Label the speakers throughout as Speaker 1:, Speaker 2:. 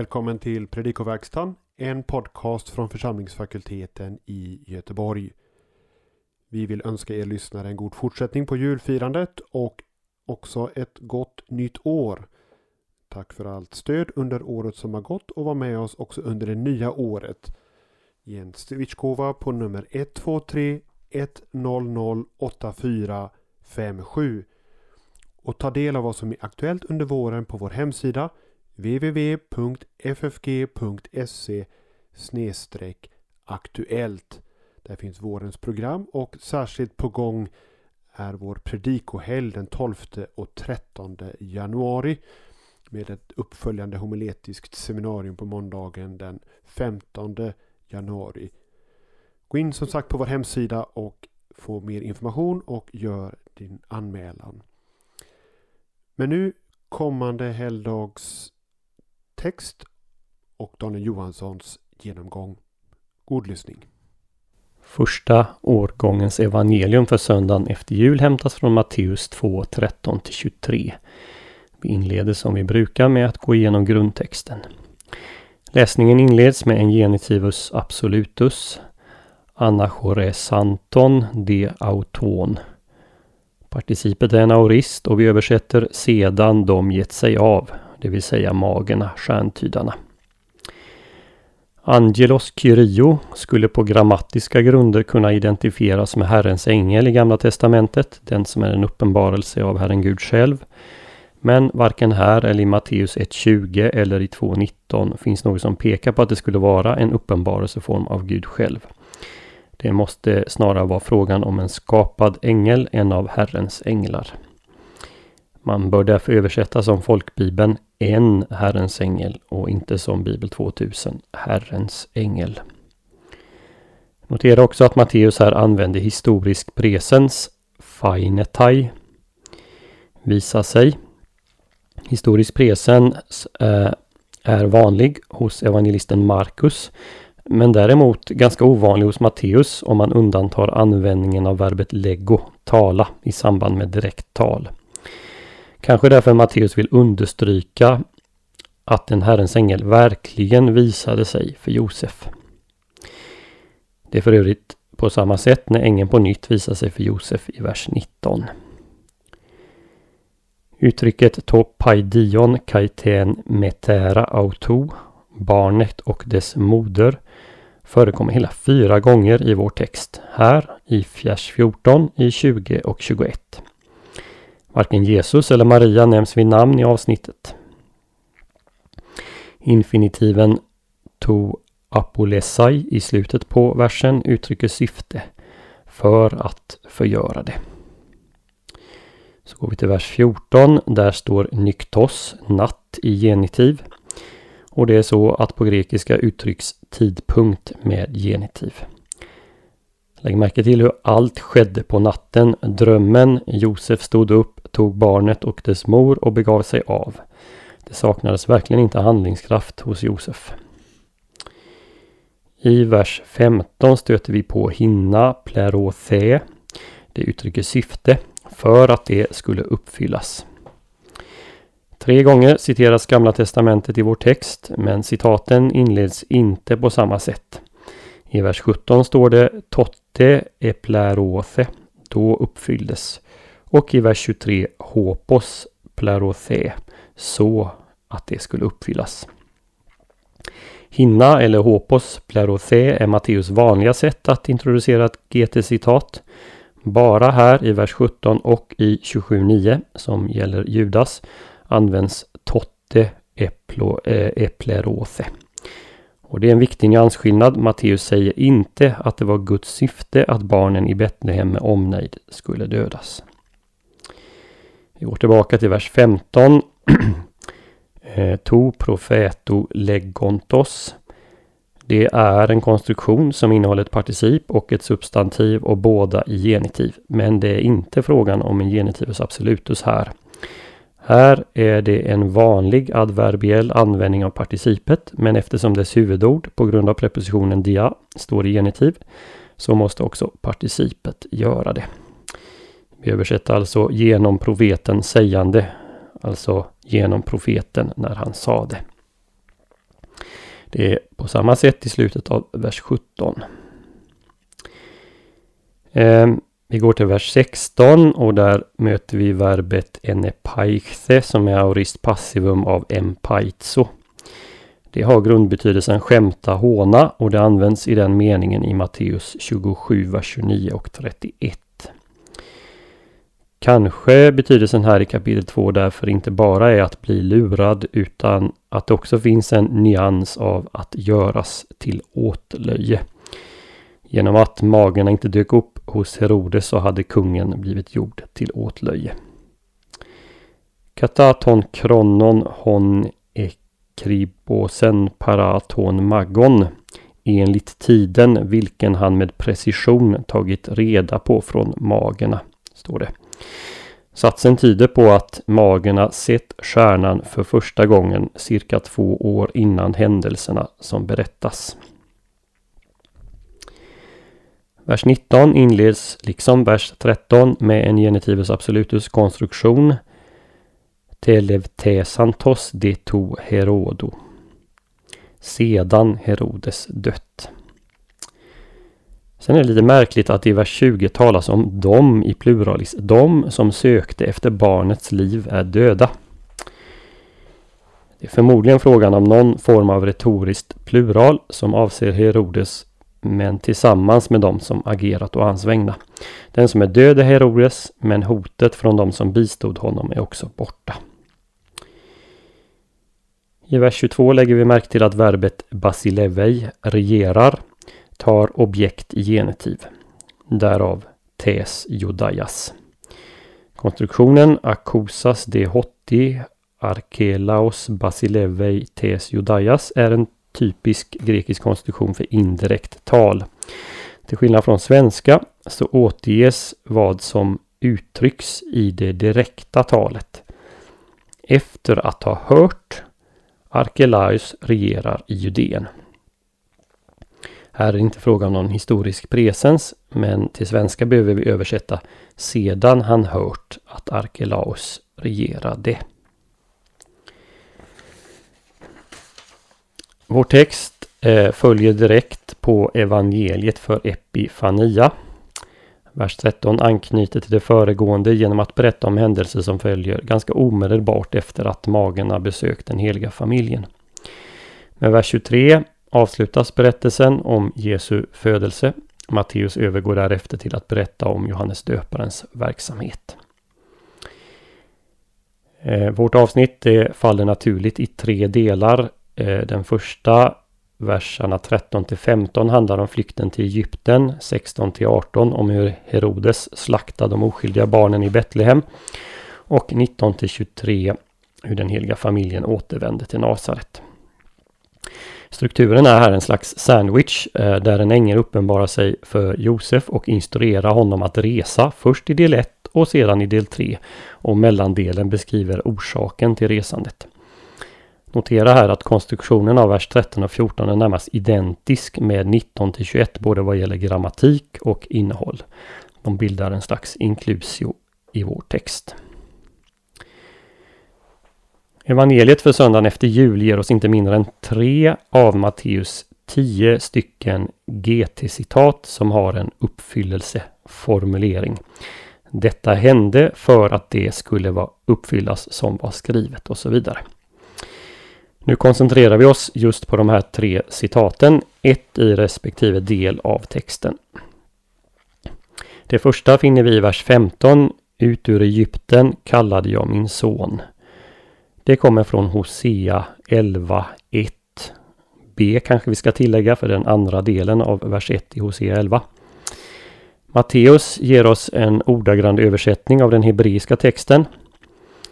Speaker 1: Välkommen till Predikoverkstan, en podcast från församlingsfakulteten i Göteborg. Vi vill önska er lyssnare en god fortsättning på julfirandet och också ett gott nytt år. Tack för allt stöd under året som har gått och var med oss också under det nya året. I en switchgåva på nummer 123 100 8457 och ta del av vad som är aktuellt under våren på vår hemsida www.ffg.se aktuellt. Där finns vårens program och särskilt på gång är vår predikohelg den 12 och 13 januari med ett uppföljande homiletiskt seminarium på måndagen den 15 januari. Gå in som sagt på vår hemsida och få mer information och gör din anmälan. Men nu kommande helgdags text och Daniel Johanssons genomgång. God lyssning.
Speaker 2: Första årgångens evangelium för söndagen efter jul hämtas från Matteus 2, 13-23. Vi inleder som vi brukar med att gå igenom grundtexten. Läsningen inleds med en genitivus absolutus, anachoresanton de auton. Participet är en aurist och vi översätter sedan de gett sig av, det vill säga magerna, stjärntydarna. Angelos Kyrio skulle på grammatiska grunder kunna identifieras med Herrens ängel i Gamla Testamentet, den som är en uppenbarelse av Herren Gud själv. Men varken här eller i Matteus 1.20 eller i 2.19 finns något som pekar på att det skulle vara en uppenbarelseform av Gud själv. Det måste snarare vara frågan om en skapad ängel än av Herrens änglar. Man bör därför översätta som folkbibeln en Herrens ängel och inte som Bibel 2000 Herrens ängel. Notera också att Matteus här använder historisk presens fainetai. Visa sig. Historisk presens eh, är vanlig hos evangelisten Markus men däremot ganska ovanlig hos Matteus om man undantar användningen av verbet lego, tala, i samband med direkt tal. Kanske därför Matteus vill understryka att en Herrens ängel verkligen visade sig för Josef. Det är för övrigt på samma sätt när ängeln på nytt visar sig för Josef i vers 19. Uttrycket topaidion kaiten metera auto, barnet och dess moder, förekommer hela fyra gånger i vår text. Här i vers 14, i 20 och 21. Varken Jesus eller Maria nämns vid namn i avsnittet. Infinitiven to apolesai i slutet på versen uttrycker syfte för att förgöra det. Så går vi till vers 14. Där står nyktos, natt i genitiv. Och det är så att på grekiska uttrycks tidpunkt med genitiv. Lägg märke till hur allt skedde på natten. Drömmen, Josef stod upp, tog barnet och dess mor och begav sig av. Det saknades verkligen inte handlingskraft hos Josef. I vers 15 stöter vi på hinna, plerothe. Det uttrycker syfte för att det skulle uppfyllas. Tre gånger citeras Gamla Testamentet i vår text, men citaten inleds inte på samma sätt. I vers 17 står det Totte eplerothe, då uppfylldes. Och i vers 23 Hopos plerothe, så att det skulle uppfyllas. Hinna eller hopos plerothe är Matteus vanliga sätt att introducera ett GT-citat. Bara här i vers 17 och i 27.9 som gäller Judas används totte eplo, eh, eplerothe. Och det är en viktig nyansskillnad. Matteus säger inte att det var Guds syfte att barnen i Betlehem med omnejd skulle dödas. Vi går tillbaka till vers 15. Eh, to profeto legontos. Det är en konstruktion som innehåller ett particip och ett substantiv och båda i genitiv. Men det är inte frågan om en genitivus absolutus här. Här är det en vanlig adverbiell användning av participet men eftersom dess huvudord på grund av prepositionen dia står i genitiv så måste också participet göra det. Vi översätter alltså genom profeten sägande, alltså genom profeten när han sa det. Det är på samma sätt i slutet av vers 17. Ehm, vi går till vers 16 och där möter vi verbet enepaichthe som är aorist passivum av empaitso. Det har grundbetydelsen skämta, håna och det används i den meningen i Matteus 27, vers 29 och 31. Kanske betydelsen här i kapitel 2 därför inte bara är att bli lurad utan att det också finns en nyans av att göras till åtlöje. Genom att magerna inte dök upp hos Herodes så hade kungen blivit gjord till åtlöje. Kataton kronon hon ekribosen paraton magon enligt tiden vilken han med precision tagit reda på från magerna, står det. Satsen tyder på att magerna sett stjärnan för första gången cirka två år innan händelserna som berättas. Vers 19 inleds liksom vers 13 med en genitivus absolutus konstruktion. Televtesantos de to Herodo. Sedan Herodes dött. Sen är det lite märkligt att i vers 20 talas om dem i pluralis. De som sökte efter barnets liv är döda. Det är förmodligen frågan om någon form av retoriskt plural som avser Herodes men tillsammans med de som agerat å hans vägnar. Den som är död är Herodes, men hotet från de som bistod honom är också borta. I vers 22 lägger vi märke till att verbet basilevei, regerar, tar objekt i genitiv. Därav tes judaias. Konstruktionen akosas de hotti arkelaos basilevei tes judaias är en typisk grekisk konstruktion för indirekt tal. Till skillnad från svenska så återges vad som uttrycks i det direkta talet. Efter att ha hört Arkelaus regerar i Judeen. Här är det inte fråga om någon historisk presens, men till svenska behöver vi översätta sedan han hört att Arkelaus regerade. Vår text eh, följer direkt på evangeliet för Epifania. Vers 13 anknyter till det föregående genom att berätta om händelser som följer ganska omedelbart efter att magarna besökt den heliga familjen. Med vers 23 avslutas berättelsen om Jesu födelse. Matteus övergår därefter till att berätta om Johannes döparens verksamhet. Eh, vårt avsnitt faller naturligt i tre delar eh, den första verserna 13 till 15 handlar om flykten till Egypten. 16 till 18 om hur Herodes slaktade de oskyldiga barnen i Betlehem. Och 19 till 23 hur den heliga familjen återvände till Nasaret. Strukturen är här en slags sandwich eh, där en ängel uppenbarar sig för Josef och instruerar honom att resa först i del 1 och sedan i del 3 och mellandelen beskriver orsaken till resandet. Notera här att konstruktionen av vers 13 och 14 är närmast identisk med 19 till 21 både vad gäller grammatik och innehåll. De bildar en slags inklusio i vår text. Evangeliet för söndagen efter jul ger oss inte mindre än tre av Matteus tio stycken GT-citat som har en uppfyllelseformulering. Detta hände för att det skulle vara uppfyllas som var skrivet och så vidare. Nu koncentrerar vi oss just på de här tre citaten, ett i respektive del av texten. Det första finner vi i vers 15. Ut ur Egypten kallade jag min son. Det kommer från Hosea 11.1. B kanske vi ska tillägga för den andra delen av vers 1 i Hosea 11. Matteus ger oss en ordagrann översättning av den hebreiska texten.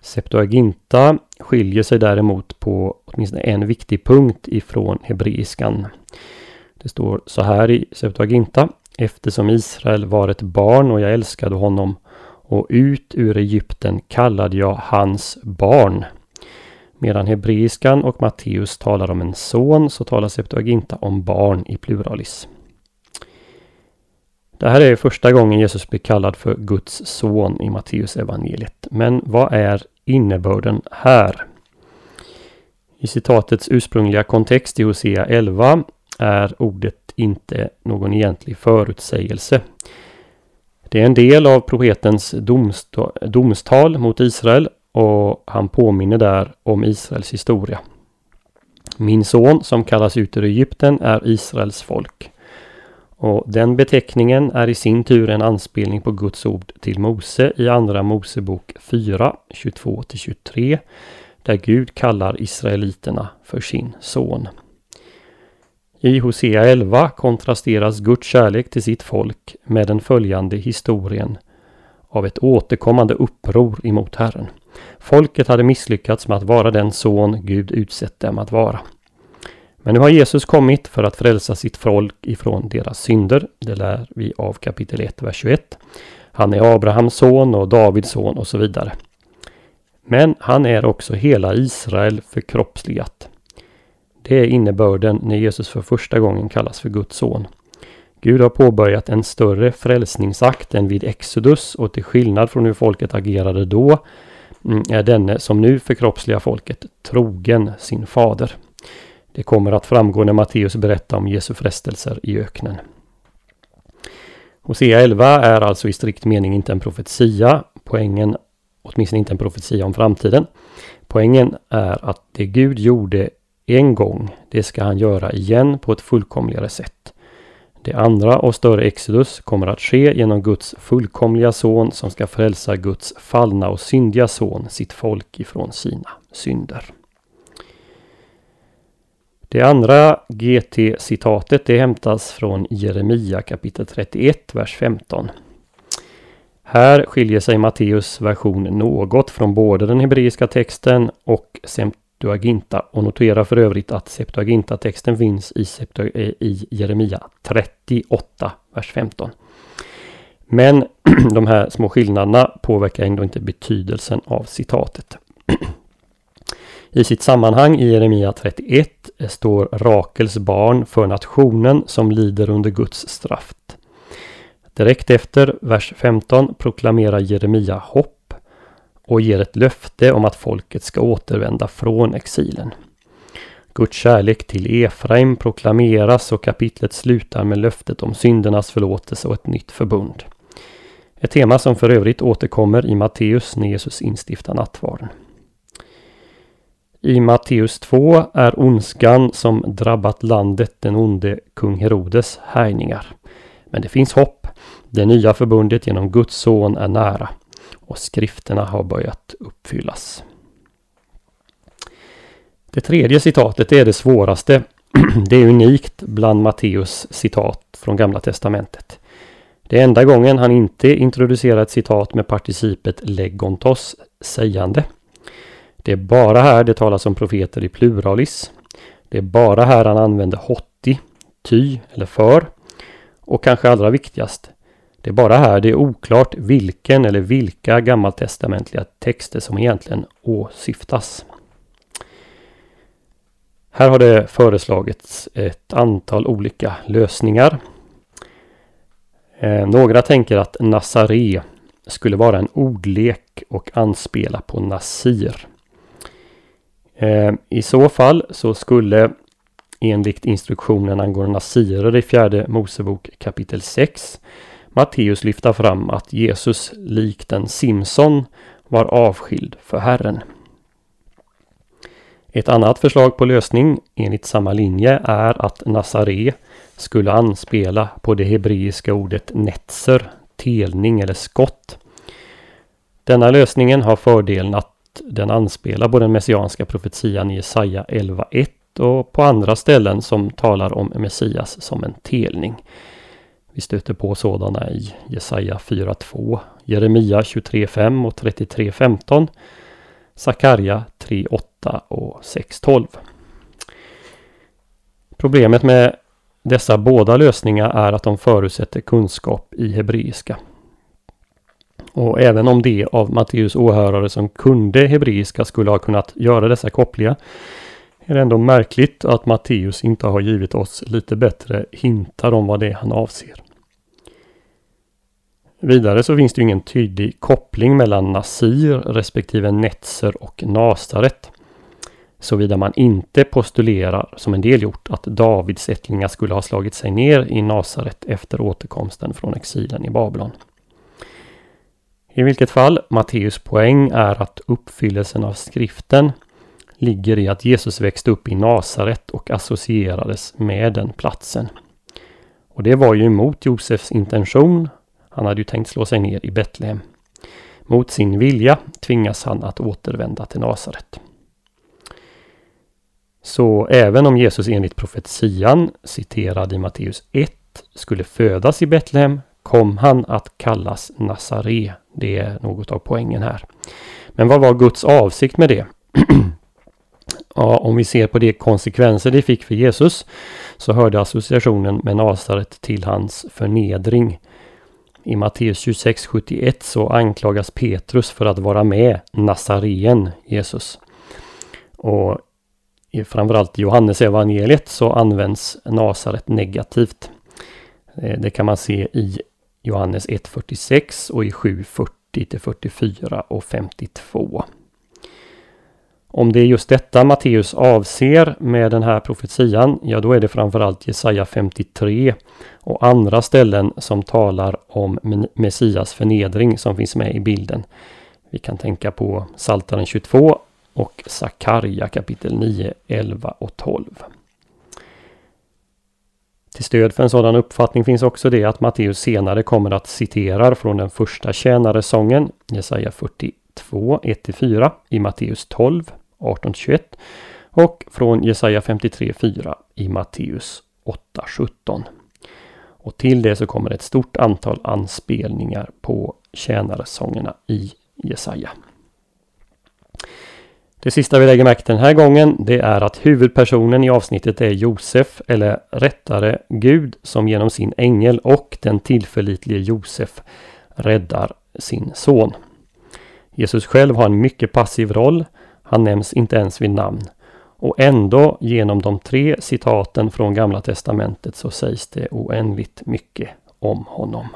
Speaker 2: Septuaginta skiljer sig däremot på åtminstone en viktig punkt ifrån hebreiskan. Det står så här i Septuaginta. Eftersom Israel var ett barn och jag älskade honom och ut ur Egypten kallade jag hans barn. Medan hebreiskan och Matteus talar om en son så talar Septuaginta om barn i pluralis. Det här är första gången Jesus blir kallad för Guds son i Matteus evangeliet. Men vad är innebörden här? I citatets ursprungliga kontext i Hosea 11 är ordet inte någon egentlig förutsägelse. Det är en del av profetens domstal mot Israel och han påminner där om Israels historia. Min son som kallas ut ur Egypten är Israels folk. Och den beteckningen är i sin tur en anspelning på Guds ord till Mose i Andra Mosebok 4, 22-23 där Gud kallar Israeliterna för sin son. I Hosea 11 kontrasteras Guds kärlek till sitt folk med den följande historien av ett återkommande uppror emot Herren. Folket hade misslyckats med att vara den son Gud utsett dem att vara. Men nu har Jesus kommit för att frälsa sitt folk ifrån deras synder. Det lär vi av kapitel 1, vers 21. Han är Abrahams son och Davids son och så vidare. Men han är också hela Israel förkroppsligat. Det är innebörden när Jesus för första gången kallas för Guds son. Gud har påbörjat en större frälsningsakt än vid Exodus och till skillnad från hur folket agerade då mm, är denne som nu förkroppsligar folket trogen sin fader. Det kommer att framgå när Matteus berättar om Jesu frestelser i öknen. Hosea 11 är alltså i strikt mening inte en profetia. Poängen, åtminstone inte en profetia om framtiden. Poängen är att det Gud gjorde en gång, det ska han göra igen på ett fullkomligare sätt. Det andra och större Exodus kommer att ske genom Guds fullkomliga son som ska frälsa Guds fallna och syndiga son, sitt folk ifrån sina synder. Det andra GT-citatet det hämtas från Jeremia kapitel 31, vers 15. Här skiljer sig Matteus version något från både den hebreiska texten och Septuaginta och notera för övrigt att Septuaginta-texten finns i, Septu eh, i Jeremia 38, vers 15. Men de här små skillnaderna påverkar ändå inte betydelsen av citatet. I sitt sammanhang i Jeremia 31 eh, står Rakels barn för nationen som lider under Guds straff. Direkt efter vers 15 proklamerar Jeremia hopp och ger ett löfte om att folket ska återvända från exilen. Guds kärlek till Efraim proklameras och kapitlet slutar med löftet om syndernas förlåtelse och ett nytt förbund. Ett tema som för övrigt återkommer i Matteus när Jesus instiftar nattvarden. I Matteus 2 är ondskan som drabbat landet den onde kung Herodes härjningar. Men det finns hopp. Det nya förbundet genom Guds son är nära och skrifterna har börjat uppfyllas. Det tredje citatet är det svåraste. Det är unikt bland Matteus citat från Gamla Testamentet. Det är enda gången han inte introducerar ett citat med participet legontos, sägande. Det är bara här det talas om profeter i pluralis. Det är bara här han använder hotti, ty eller för. Och kanske allra viktigast, det är bara här det är oklart vilken eller vilka gammaltestamentliga texter som egentligen åsyftas. Här har det föreslagits ett antal olika lösningar. Eh, några tänker att Nazaré skulle vara en ordlek och anspela på Nasir. Eh, I så fall så skulle enligt instruktionen angående nasirer i fjärde Mosebok kapitel 6 Matteus lyfta fram att Jesus likt en Simson var avskild för Herren. Ett annat förslag på lösning enligt samma linje är att Nazare skulle anspela på det hebreiska ordet netzer, telning eller skott. Denna lösningen har fördelen att den anspelar på den messianska profetian i Jesaja 11.1 och på andra ställen som talar om Messias som en telning. Vi stöter på sådana i Jesaja 4.2, Jeremia 23.5 och 33.15, Sakarja 3.8 och 6.12. Problemet med dessa båda lösningar är att de förutsätter kunskap i hebreiska. Och även om de av Matteus åhörare som kunde hebreiska skulle ha kunnat göra dessa kopplingar är det ändå märkligt att Matteus inte har givit oss lite bättre hintar om vad det är han avser. Vidare så finns det ingen tydlig koppling mellan Nasir respektive Netzer och Nasaret. Såvida man inte postulerar, som en del gjort, att Davids ättlingar skulle ha slagit sig ner i Nasaret efter återkomsten från exilen i Babylon. I vilket fall, Matteus poäng är att uppfyllelsen av skriften ligger i att Jesus växte upp i Nasaret och associerades med den platsen. Och det var ju emot Josefs intention. Han hade ju tänkt slå sig ner i Betlehem. Mot sin vilja tvingas han att återvända till Nasaret. Så även om Jesus enligt profetian, citerad i Matteus 1, skulle födas i Betlehem kom han att kallas Nazare. Det är något av poängen här. Men vad var Guds avsikt med det? ja, om vi ser på de konsekvenser det fick för Jesus så hörde associationen med Nasaret till hans förnedring. I Matteus 26.71 så anklagas Petrus för att vara med Nazareen Jesus. Och i framförallt i Johannes evangeliet så används Nasaret negativt. Eh, det kan man se i Johannes 1.46 och i 7.40 till 44 och 52. Om det är just detta Matteus avser med den här profetian, ja då är det framförallt Jesaja 53 och andra ställen som talar om Messias förnedring som finns med i bilden. Vi kan tänka på Saltaren 22 och Sakarja kapitel 9, 11 och 12. Till stöd för en sådan uppfattning finns också det att Matteus senare kommer att citera från den första tjänaresången, Jesaja 42, 1-4 i Matteus 12, 18-21 och från Jesaja 53, 4 i Matteus 8, 17. Och till det så kommer ett stort antal anspelningar på tjänarsångerna i Jesaja. Det sista vi lägger märke till den här gången det är att huvudpersonen i avsnittet är Josef eller rättare Gud som genom sin ängel och den tillförlitlige Josef räddar sin son. Jesus själv har en mycket passiv roll. Han nämns inte ens vid namn. Och ändå genom de tre citaten från Gamla Testamentet så sägs det oändligt mycket om honom.